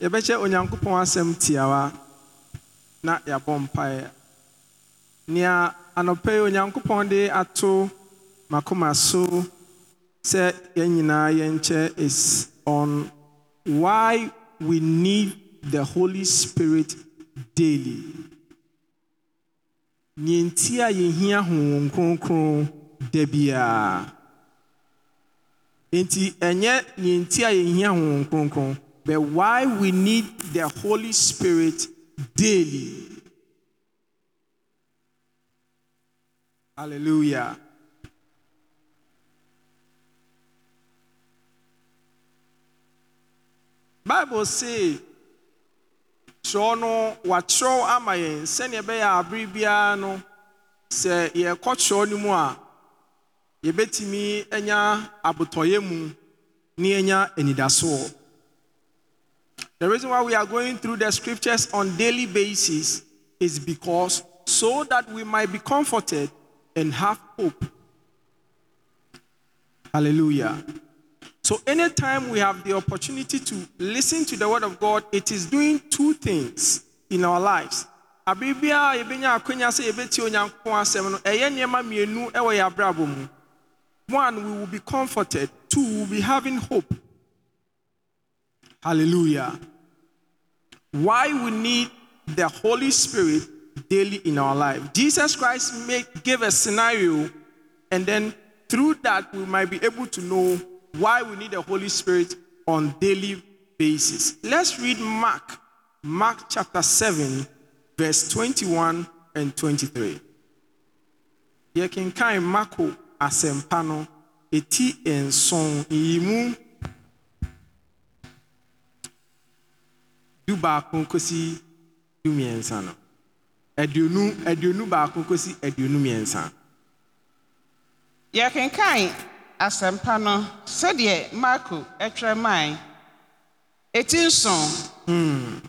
yɛbɛkyɛ onyankopɔn asɛm tiawa na yɛabɔ mpaeɛ nea anɔpɛ yi onyankopɔn de ato makoma so sɛ yɛn nyinaa is on why we need the holy spirit daily. Nea nti a yɛhia honhom kronkron da biara nti ɛnyɛ nea a yɛhia honhom kronkron but why we need the holy spirit daily? Hallelujah. Bible say twerɛ no wakyerɛw ama yɛn sɛnea ɛbɛyɛ abere biara no sɛ yɛrekɔ twerɛ no mu a yɛbɛtumi anya abotɔyɛ mu na yɛanya anidasoɔ. The reason why we are going through the scriptures on daily basis is because so that we might be comforted and have hope hallelujah so, anytime we have the opportunity to listen to the word of God, it is doing two things in our lives. Abibia yɛbɛtie onyankopɔn asɛm no mu. One, we will be comforted. Two, we will be having hope. Hallelujah. Why we need the Holy Spirit daily in our life. Jesus Christ made, gave a scenario, and then through that we might be able to know why we need the Holy Spirit on daily basis. Let's read Mark, Mark chapter 7, verse 21 and 23. Yɛkenkan Marko asɛmpa no eti nson yi mu du baako kosi du mmiɛnsa no. Aduonu aduonu baako kosi aduonu mmiɛnsa. yɛkenkan asɛmpa no sɛdeɛ marko twerɛ mae. Ɛti nson.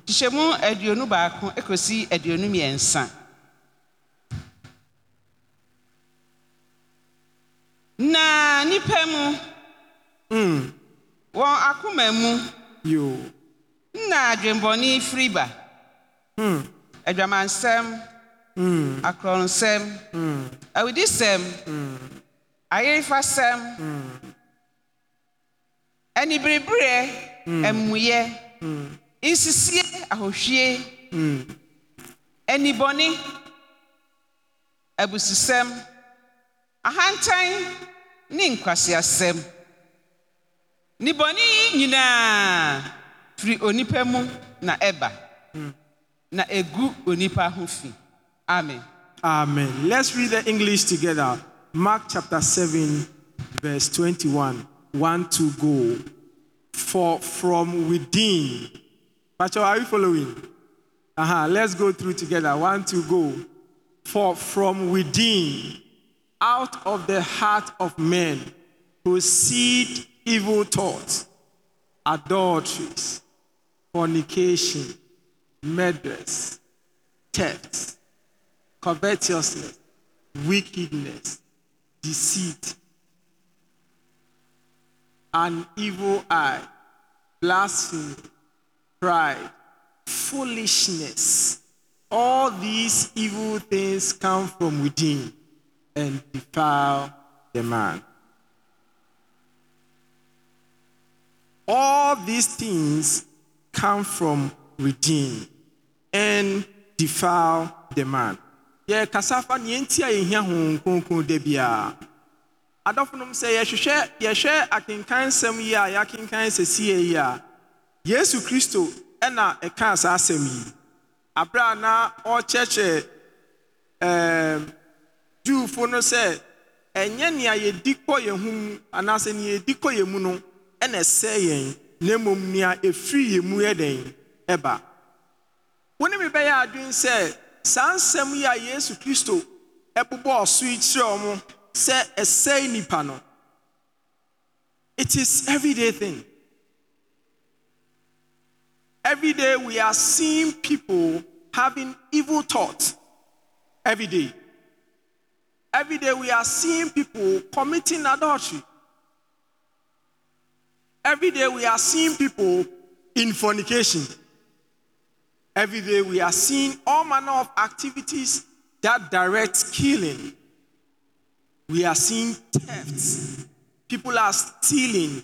Hyehyɛmu aduonu baako ekosi aduonu mmiɛnsa na nnipa mu. Wɔn akoma mu Yo. na adwembɔne firi ba adwamansɛm. Akorɔnsɛm. Awudisɛm. Ayerefasɛm. Anibereberɛ. Amumuyɛ nsisie ahohwie. Anibɔne. Abususɛm ahantan ne nkwaseasɛm. Nibɔne yi nyinaa. Firi onipa mu na ɛba na egu onipa ho fi amen Amen. Let's read the English together. Mark chapter 7, verse 21. 1 to go. For from within. Pastor, are you following? Uh-huh. Let's go through together. One to go. For from within, out of the heart of men, proceed evil thoughts, adulteries, fornication, murders, thefts, covetousness, wickedness, deceit, an evil eye, blasphemy, pride, foolishness. All these evil things come from within and defile the man. All these things come from within and defile the man. yɛrekasa fa neɛ nti a yɛhia honhom kronkron da biara adɔfonom sɛ yɛhwehwɛ yɛhwɛ akenkan nsɛm yi a yɛakenkan sɛsie yi a yesu kristo ɛna ɛkaa saa asɛm yi aberɛ a na ɔrekyerɛkyerɛ ɛɛm juufo no sɛ ɛnyɛ nea yɛdi kɔ yɛn ho mu anaasɛ nea yɛdi kɔ yɛn mu no ɛna ɛsɛe yɛn na mmom nea ɛfiri yɛn mu yɛ dɛn ɛba. Wo ne me bɛyɛ adwene sɛ saa nsɛm yi a yesu kristo ɛbobɔɔ so yi kyerɛ ɔmo sɛ nipa no. It is everyday thing. Every day we are seeing people having evil thoughts. Every day. Every day we are seeing people committing adultery every day we are seeing people in fornication. Every day we are seeing all manner of activities that direct killing. We are seeing thefts. People are stealing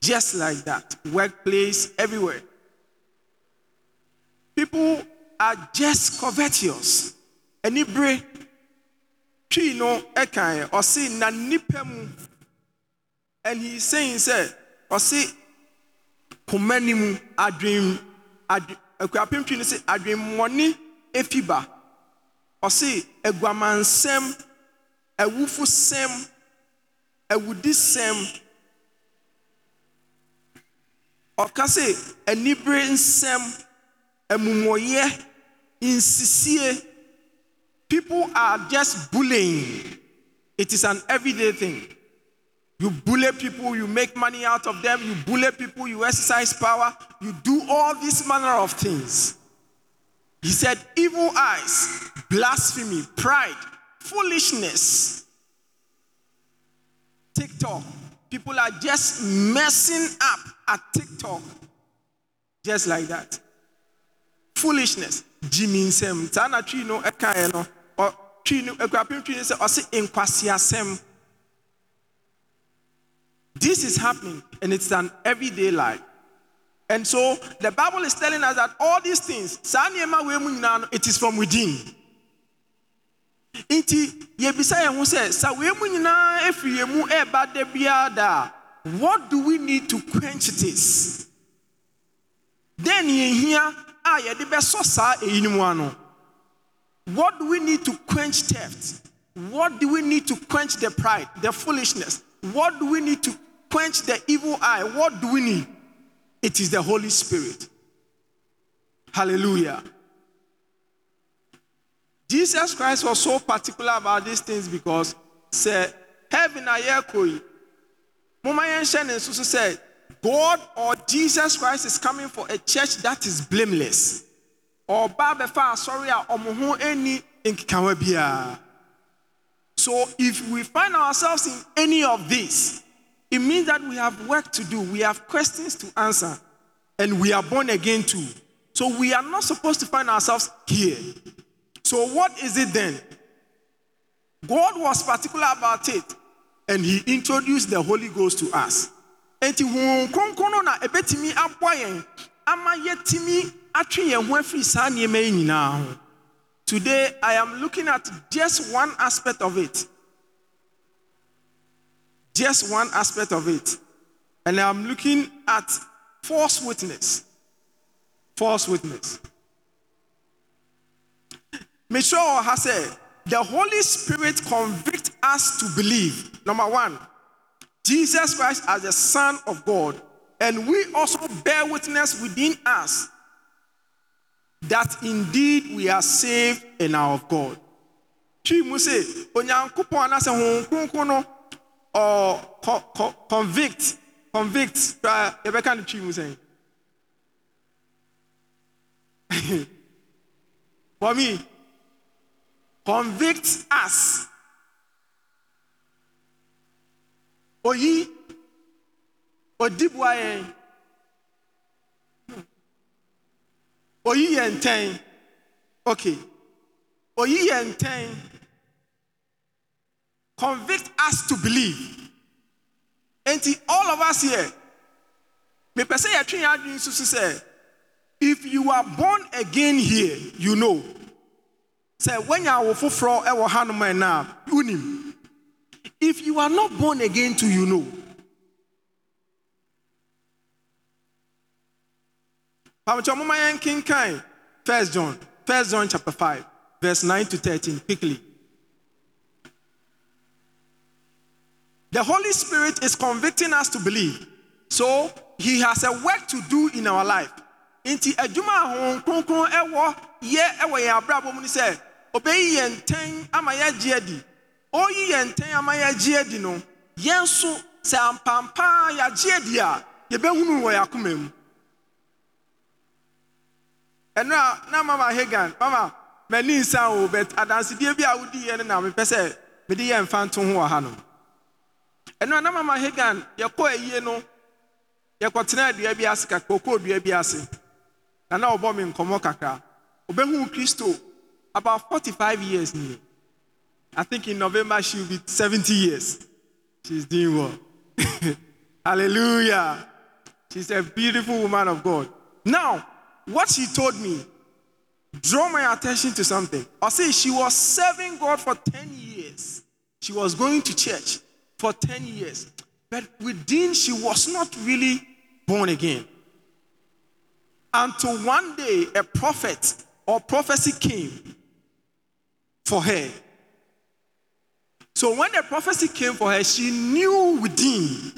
just like that. Workplace, everywhere. People are just covetous. Enibre, twi no ɛkan ɔsi na nipa mu, and he is saying sɛ ɔsi koma ni mu adwin adwin akuapem no sɛ adwinmɔni efi ba. Ɔsi eguamansɛm awufosɛm awudisɛm. Ɔka sɛ nsɛm amumɔyɛ nsisie. People are just bullying. It is an everyday thing you bully people you make money out of them you bully people you exercise power you do all this manner of things. He said evil eyes blasphemy pride foolishness. Tiktok people are just messing up at tiktok. Just like that. Foolishness. Jimmy nsɛm saa na twi no. Ɛkaeɛ no ɔ- twi no akuapem twi no sɛ ɔse nkwasiasɛm this is happening and it's an everyday life. And so the bible is telling us that all these things it is from within. Nti yɛbisa yɛn ho sɛ sa wei mu nyinaa efiri yɛn mu ɛreba biara da what do we need to quench this? Then yɛhia a yɛde bɛsɔ saa eyinom ano. What do we need to quench theft? What do we need to quench the pride the foolishness? What do we need to quench the evil eye what do we need it is the holy spirit hallelujah Jesus Christ was so particular about these things because said, heaven a yɛrekɔ yi moma yɛnhyɛ ne nso God or Jesus Christ is coming for a church that is blameless. Ɔba bɛfa asɔre a ɔmo ho ani nkekawa biara. So if we find ourselves in any of this, it means that we have work to do, we have questions to answer, and we are born again too. So we are not supposed to find ourselves here. So what is it then? God was particular about it, and He introduced the Holy Ghost to us. Today I am looking at just one aspect of it. Just one aspect of it. And I'm looking at false witness. False witness. Michelle has said, the Holy Spirit convict us to believe. Number one, Jesus Christ as the Son of God, and we also bear witness within us that indeed we are saved and are of God. Twi mu sɛ ɔ co- co- convict convict yɛbɛka no twi mu sɛn for me convict us. Oyi odiboa yɛn oyi ntɛn okay. Oyi ntɛn convict us to believe. Nti all of us here mepɛ sɛ yɛtwe yɛn adwene nso so if you are born again here you know. Sɛ woanya awo foforɔ wɔ hanom ɛna a wonim if you are not born again too you know. Pamokyɛ moma yɛn kenkan First John, First John chapter 5, verse 9 to 13, quickly. The Holy Spirit is convicting us to believe. So he has a work to do in our life. Nti adwuma ɛwɔ yɛ ɛwɔ yɛn abrabɔ mu ni sɛ obeyi yɛn ntɛn ama adi. Oyi yɛn ntɛn ama adi no, yɛn sɛ ampampa adi a wɔ akoma mu. na mama mama nsa o but bi a wodi yɛ no na sɛ ho wɔ ha no ɛno a na mama hagan yɛkɔ ayie no yɛkɔtena dua bi ase kakra kokoo dua bi ase. Na na ɔbɔ me nkɔmmɔ kakra. Ɔbɛhu kristo about 45 years nie i think in november she will be 70 years. She's doing well. Hallelujah. She's a beautiful woman of god. Now what she told me draw my attention to something. I say she was serving god for 10 years. She was going to church for 10 years but within she was not really born again until one day a prophet or prophecy came for her. So when the prophecy came for her, she knew within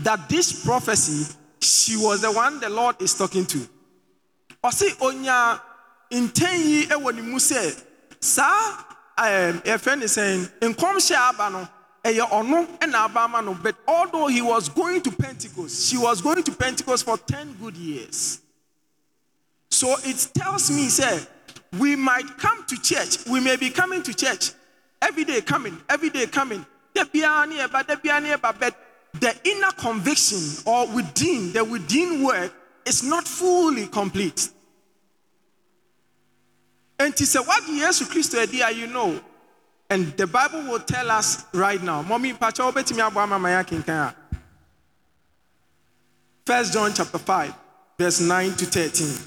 that this prophecy, she was the one the Lord is talking to. Ɔse onya nten yi ɛwɔ ne mu sɛ saa ɛɛm yɛfrɛ ne sɛn a aba no but although he was going to Pentecost, she was going to Pentecost for ten good years. So it tells me, say, we might come to church. We may be coming to church every day, coming, every day, coming. But the inner conviction or within the within work is not fully complete. And to say what Jesus Christ idea, you know, and the Bible will tell us right now. Mommy, pacha obetimi abwa mama ya kinkan. First John chapter 5, verse 9 to 13.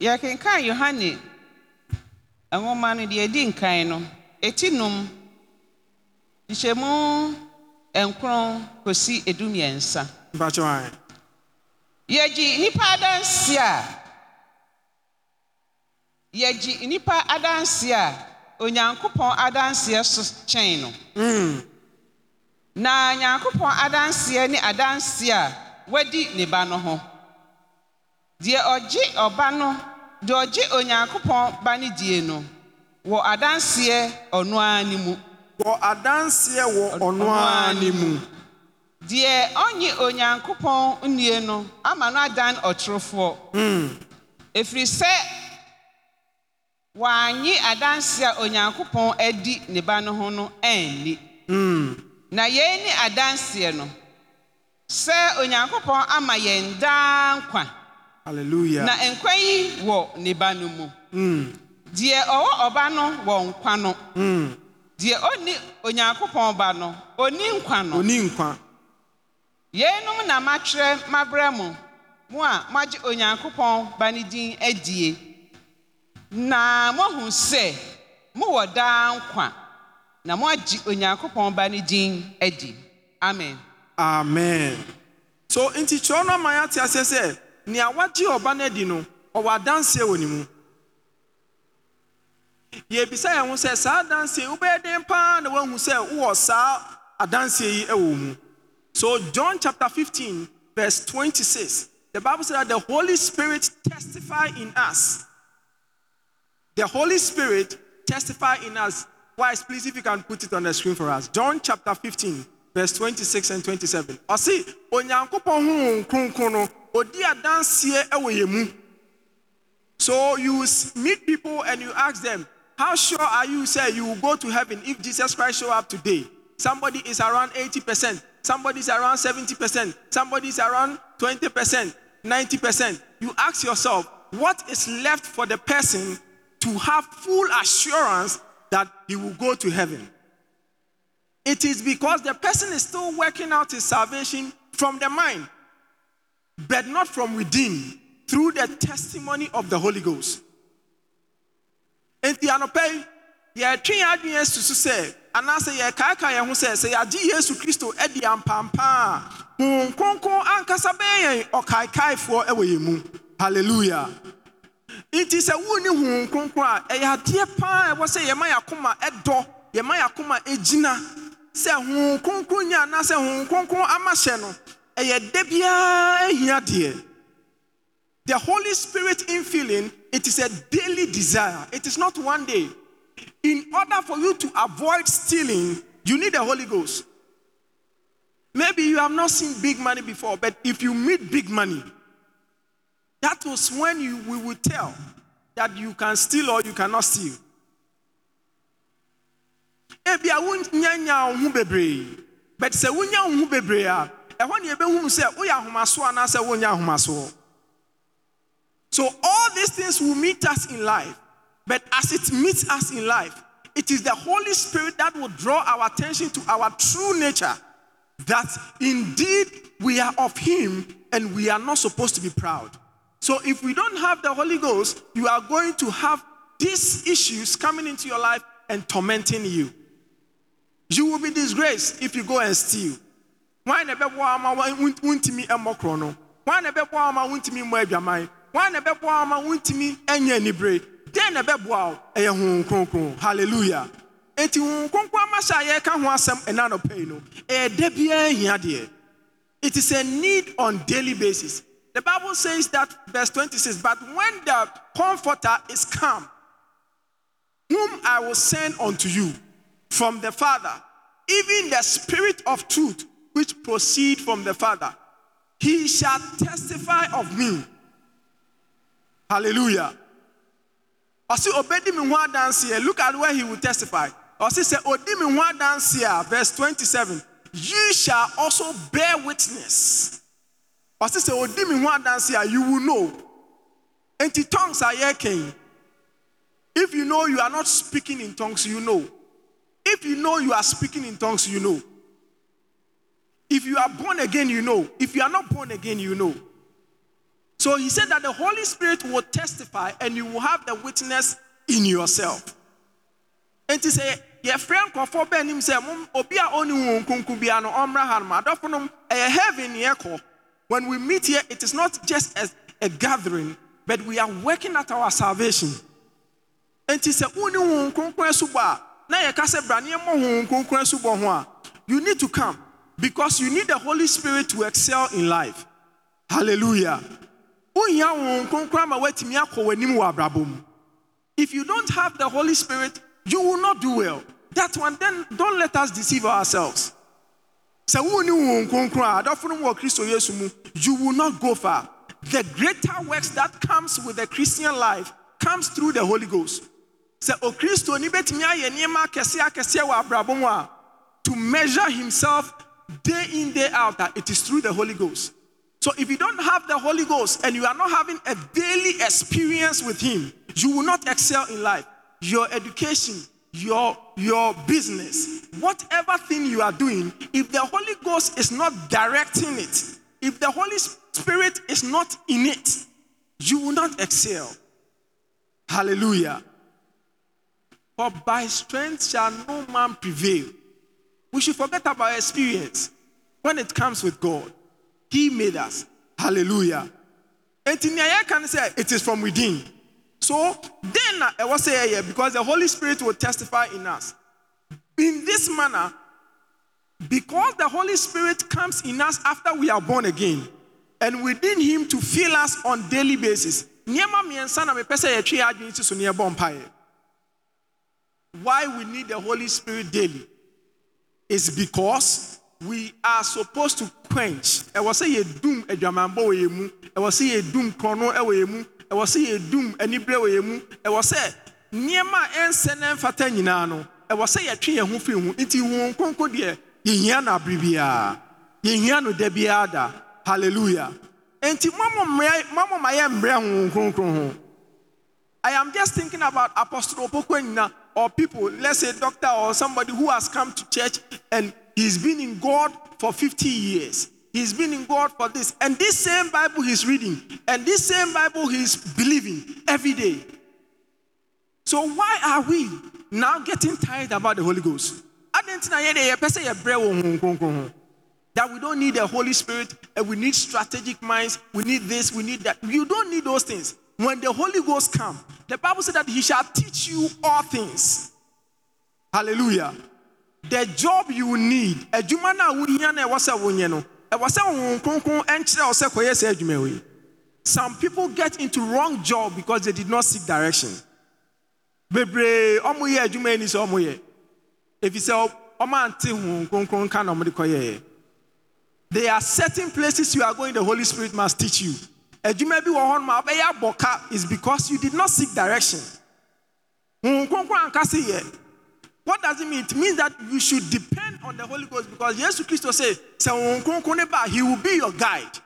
yɛkenkan yohane nwoma no deɛ ɛdi nkan no ɛti num nhyihyɛmu nkron kɔsi edumiɛnsa Mpacho aye. yɛgye nnipa adanse a yɛgye nnipa adanse a onyankopɔn adanseɛ so kyɛn no. Na nyankopɔn adanseɛ ne adanseɛ a wadi ne ba no ho. Deɛ ɔgye ɔba no deɛ ɔgye onyankopɔn ba no die no wɔ adanseɛ ɔno ara ne mu. Wɔ adanseɛ wɔ ɔno ara ne mu. deɛ ɔnye onyankopɔn nnue no ama no adan ɔtorofoɔ. Ɛfiri sɛ wanye adanse a onyankopɔn adi ne ba no ho no anni. Na yɛn ne adanseɛ no sɛ onyankopɔn ama yɛn daa nkwa na nkwa yi wɔ ne ba no mu. Deɛ ɔwɔ ɔba no wɔ nkwa no. Deɛ ɔnni onyankopɔn ba no ɔnni nkwa no. Yeinom na matwerɛ mabrɛ mo mo a moagye onyankopɔn ba no din adie. Na moahu sɛ mowɔ daa nkwa na moagye onyankopɔn ba no din adi amen Amen. So nti kyerɛ no ama yɛate aseɛ sɛ nea wagye ɔba no adi no ɔwɔ adanseɛ wɔ ne mu. Yɛbisa yɛn ho sɛ saa adanseɛ wobɛyɛ den paa na woahu sɛ wowɔ saa adanseɛ yi wɔ mu. So John chapter 15 verse 26 the Bible says that the Holy Spirit testify in us. The Holy Spirit testify in us. Wise, please, if you can put it on the screen for us. John chapter 15, verse 26 and 27. Ɔse, Onyankopɔn Honhom Kronkron no, odi adanseɛ ɛwɔ yɛn mu. So you meet people and you ask them, how sure are you, say you will go to heaven if Jesus Christ show up today? Somebody is around 80%, somebody is around 70%, somebody is around 20%, 90%. You ask yourself, what is left for the person to have full assurance that he will go to heaven? It is because the person is still working out his salvation from the mind but not from within, through the testimony of the Holy Ghost. Adwene susu sɛ, anaasɛ yɛn ho sɛ, sɛ yɛagye Yesu Kristo adi a, Kronkron ankasa bɛyɛ yɛn ɔkaekaefoɔ wɔ yɛn mu. Nti sɛ wonni Honhom Kronkron a, ɛyɛ adeɛ paa ɛwɔ sɛ yɛma yɛn akoma ɛdɔ, yɛma yɛn akoma ɛgyina. Sɛ Honhom Kronkron nyɛ anaasɛ Honhom Kronkron ama hyɛ no, ɛyɛ da biara ahia deɛ. The Holy Spirit infilling, it is a daily desire. It is not one day. In order for you to avoid stealing, you need the Holy Ghost. Maybe you have not seen big money before, but if you meet big money, that was when you we will tell that you can steal or you cannot steal. Ebi a wonya nya wo ho bebree, but sɛ wonya wo ho bebree a, ɛhɔ ne yɛbɛhu mu sɛ woyɛ ahomaso anaasɛ ahomasoɔ. So all these things will meet us in life. But as it meets us in life it is the holy spirit that will draw our attention to our true nature. That indeed we are of him and we are not supposed to be proud so if we don't have the holy ghost you are going to have these issues coming into your life and tormenting you you will be disgraced if you go and steal. Why never ama wuntimi korɔ no? Why never ama wuntimi mmɔ adwaman? Why never ama wuntimi anibere? Den na ɛbɛboa wo ɛyɛ honhom kronkron. Hallelujah. Enti honhom kronkron ama hyɛ a yɛreka ho asɛm ɛna no no, ɛyɛ da biara hia deɛ. It is a need on daily basis. The Bible says that verse 26, but when the comforter is come, whom I will send unto you, from the Father, even the Spirit of truth, which proceed from the Father. He shall testify of me. Hallelujah. Ɔsi obedi mi ho adanseɛ. Look at where he will testify. Ɔsi sɛ odi mi ho adanseɛ. Verse twenty-seven. You shall also bear witness. Ɔsi sɛ odi oh, mi ho adanseɛ. You will know. Enti tongues are yɛkɛn. If you know you are not speaking in tongues, you know. If you know you are speaking in tongues, you know. If you are born again, you know. If you are not born again, you know. So he said that the Holy Spirit will testify and you will have the witness in yourself. And to say, your friend sɛ obi a ɔne wɔn nkonko bia no ɔmmra ha no ɛyɛ heaven yɛ when we meet here it is not just a, a gathering but we are working at our salvation. And ho a you need to come because you need the holy spirit to excel in life. Hallelujah. If you don't have the holy spirit you will not do well. That one then don't let us deceive ourselves sɛ wonni wɔn nkonkron a adɔfo no wɔ kristo yesu mu you will not go far. The greater works that comes with the christian life comes through the holy ghost. Sɛ okristoni bɛtumi ayɛ nneɛma akɛseɛ akɛseɛ wɔ abrabɔ mu a to measure himself day in day out a it is through the holy ghost. So if you don't have the holy ghost and you are not having a daily experience with him you will not excel in life. Your education your your business whatever thing you are doing if the holy ghost is not directing it if the holy spirit is not in it you will not excel. Hallelujah. For by strength shall no man prevail. We should forget about experience when it comes with god. He made us. Hallelujah. And can say it is from within so then uh, I was say yeah, because the Holy Spirit will testify in us. In this manner, because the Holy Spirit comes in us after we are born again, and within Him to fill us on daily basis. Why we need the Holy Spirit daily is because we are supposed to quench. I was say doom a eh, jamambo I doom chrono eh, ɛwɔ sɛ yɛdum anibere wɔ yɛn mu. Ɛwɔ sɛ nneɛma a ɛnsɛ na ɛmfata nyinaa no ɛwɔ sɛ yɛtwe yɛn ho firi ho. Nti wɔn nkonko deɛ yɛhia no abere biara yɛhia no da biara da. Hallelujah. Nti mɔmɔ ma yɛ mmerɛ ho nkonkron ho. I am just thinking about apostle Opoku Onyinah or people let's say doctor or somebody who has come to church and he's been in god for 50 years He's been in God for this. And this same Bible he's reading, and this same Bible he's believing every day. So why are we now getting tired about the Holy Ghost? That we don't need the Holy Spirit and we need strategic minds, we need this, we need that. You don't need those things. When the Holy Ghost comes, the Bible said that He shall teach you all things. Hallelujah. The job you need, a some people get into wrong job because they did not seek direction. Bebree ɔmo yɛ adwuma yi ni sɛ there are certain places you are going the holy spirit must teach you. Adwuma bi wɔ hɔ nom a ɔbɛyɛ abɔka is because you did not seek direction. What does it mean? It means that you should depend on the Holy Ghost because Jesus Christ say, "Sɛ wɔn kronkron ne ba, He will be your guide."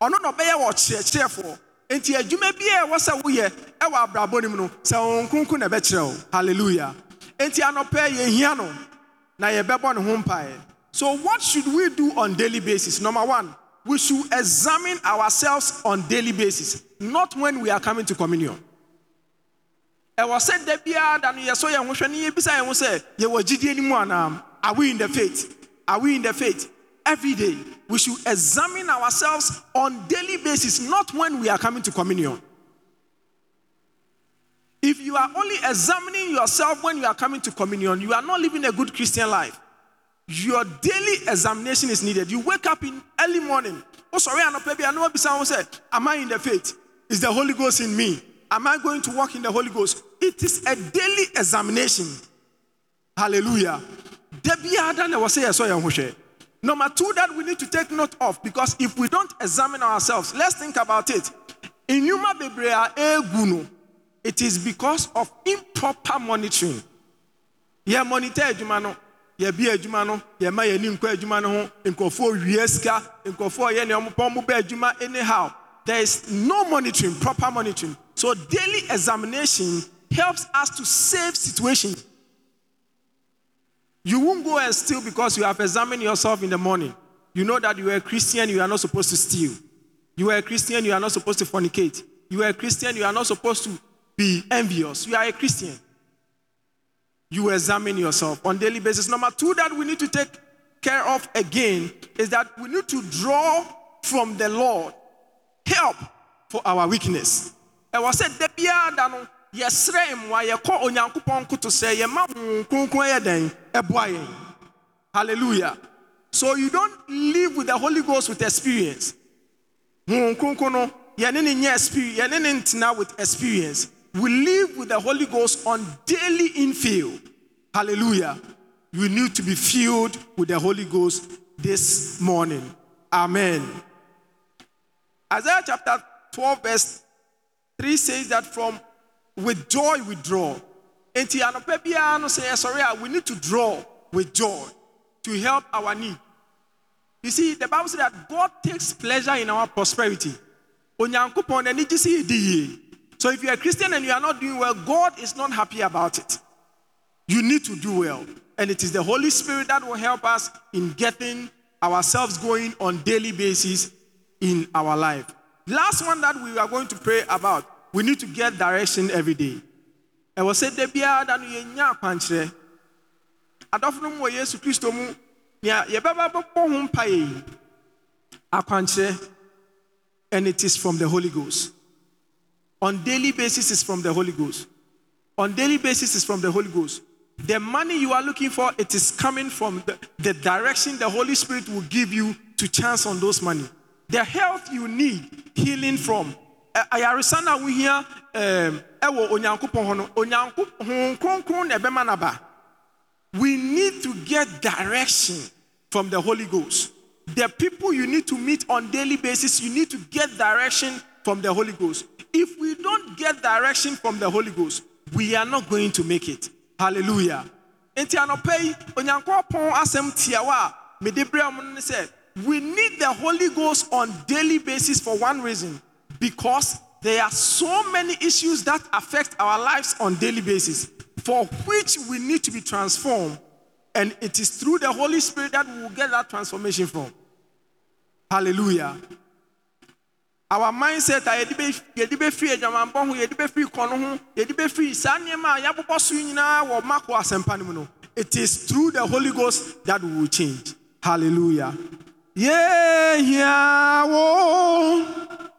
Ɔno na ɔbɛyɛ wɔ kyerɛkyerɛfoɔ. Nti adwuma bi a ɛwɔ sɛ woyɛ ɛwɔ abrabɔ no mu no, sɛ wɔn kronkron na ɛbɛkyerɛ wo. Hallelujah. Nti anɔpɛ yɛhia no na yɛbɛbɔ ne ho mpaeɛ. So what should we do on daily basis? Number one, we should examine ourselves on daily basis, not when we are coming to communion. ɛwɔ sɛ da biara da no yɛsɔ yɛn ho hwɛ ne yɛbisa yɛn ho sɛ yɛwɔ gyidie no anaa are we in the faith? Are we in the faith? Every day we should examine ourselves on daily basis not when we are coming to communion. If you are only examining yourself when you are coming to communion you are not living a good christian life. Your daily examination is needed. You wake up in early morning. Oh sorry anɔpɛ bi anɔ bisa ho sɛ am i in the faith? Is the holy ghost in me? Am I going to walk in the Holy Ghost? It is a daily examination. Hallelujah. Number two, that we need to take note of because if we don't examine ourselves, let's think about it. In Yuma Bebrea Eguno, it is because of improper monitoring. Yeah, monitor Jumano. yɛbi adwuma no yɛma yɛni nkɔ adwuma no ho nkurɔfoɔ wie sika nkurɔfoɔ yɛ nea ɔmopɔ adwuma anyhow there is no monitoring proper monitoring so daily examination helps us to save situations. You won't go and steal because you have examined yourself in the morning. You know that you are a Christian, you are not supposed to steal. You are a Christian, you are not supposed to fornicate. You are a Christian, you are not supposed to be envious. You are a Christian. You examine yourself on daily basis. Number two that we need to take care of again is that we need to draw from the Lord help for our weakness biara da no yɛsrɛ mmoa yɛkɔ onyankopɔn koto sɛ yɛma honhom kronkron yɛ dɛn? Ɛboa yɛn. Hallelujah. So you don't live with the holy ghost with experience. Honhom kronkron no yɛne ne nyɛ experience yɛne ne ntena with experience. We live with the holy ghost on daily infill hallelujah. You need to be filled with the holy ghost this morning. Amen. Isaiah chapter 12 verse 3 says that from with joy we draw. No sɛ yɛsɔre eh, ah, we need to draw with joy to help our need. You see, the Bible says that God takes pleasure in our prosperity. So if you're a Christian and you are not doing well, God is not happy about it. You need to do well. And it is the Holy Spirit that will help us in getting ourselves going on daily basis in our life. Last one that we are going to pray about, we need to get direction every day. I will say, Debia, that you nya kwankyerɛ. Adɔfo no mu wɔ Yesu Kristo mu, nea yɛbɛba bɛbɔ ho mpaeɛ akwankyerɛ, and it is from the Holy Ghost. On daily basis is from the Holy Ghost. On daily basis is from the Holy Ghost. The money you are looking for, it is coming from the, the direction the Holy Spirit will give you to chance on those money. The health you need healing from. Eh, eh, Ayaresa na wohia ɛwɔ onyankopɔn no, kronkron na ɛbɛma. We need to get direction from the Holy Ghost. The people you need to meet on daily basis, you need to get direction from the Holy Ghost. If we don't get direction from the Holy Ghost, we are not going to make it. Hallelujah. Enti anɔpɛ yi, onyankopɔn asɛm tiawa a mede brɛ ne sɛ, we need the Holy Ghost on daily basis for one reason because there are so many issues that affect our lives on daily basis for which we need to be transformed and it is through the Holy Spirit that we will get that transformation from. Hallelujah. Our mindset it is through the Holy Ghost that we will change. Hallelujah. Yeah, yeah, whoa.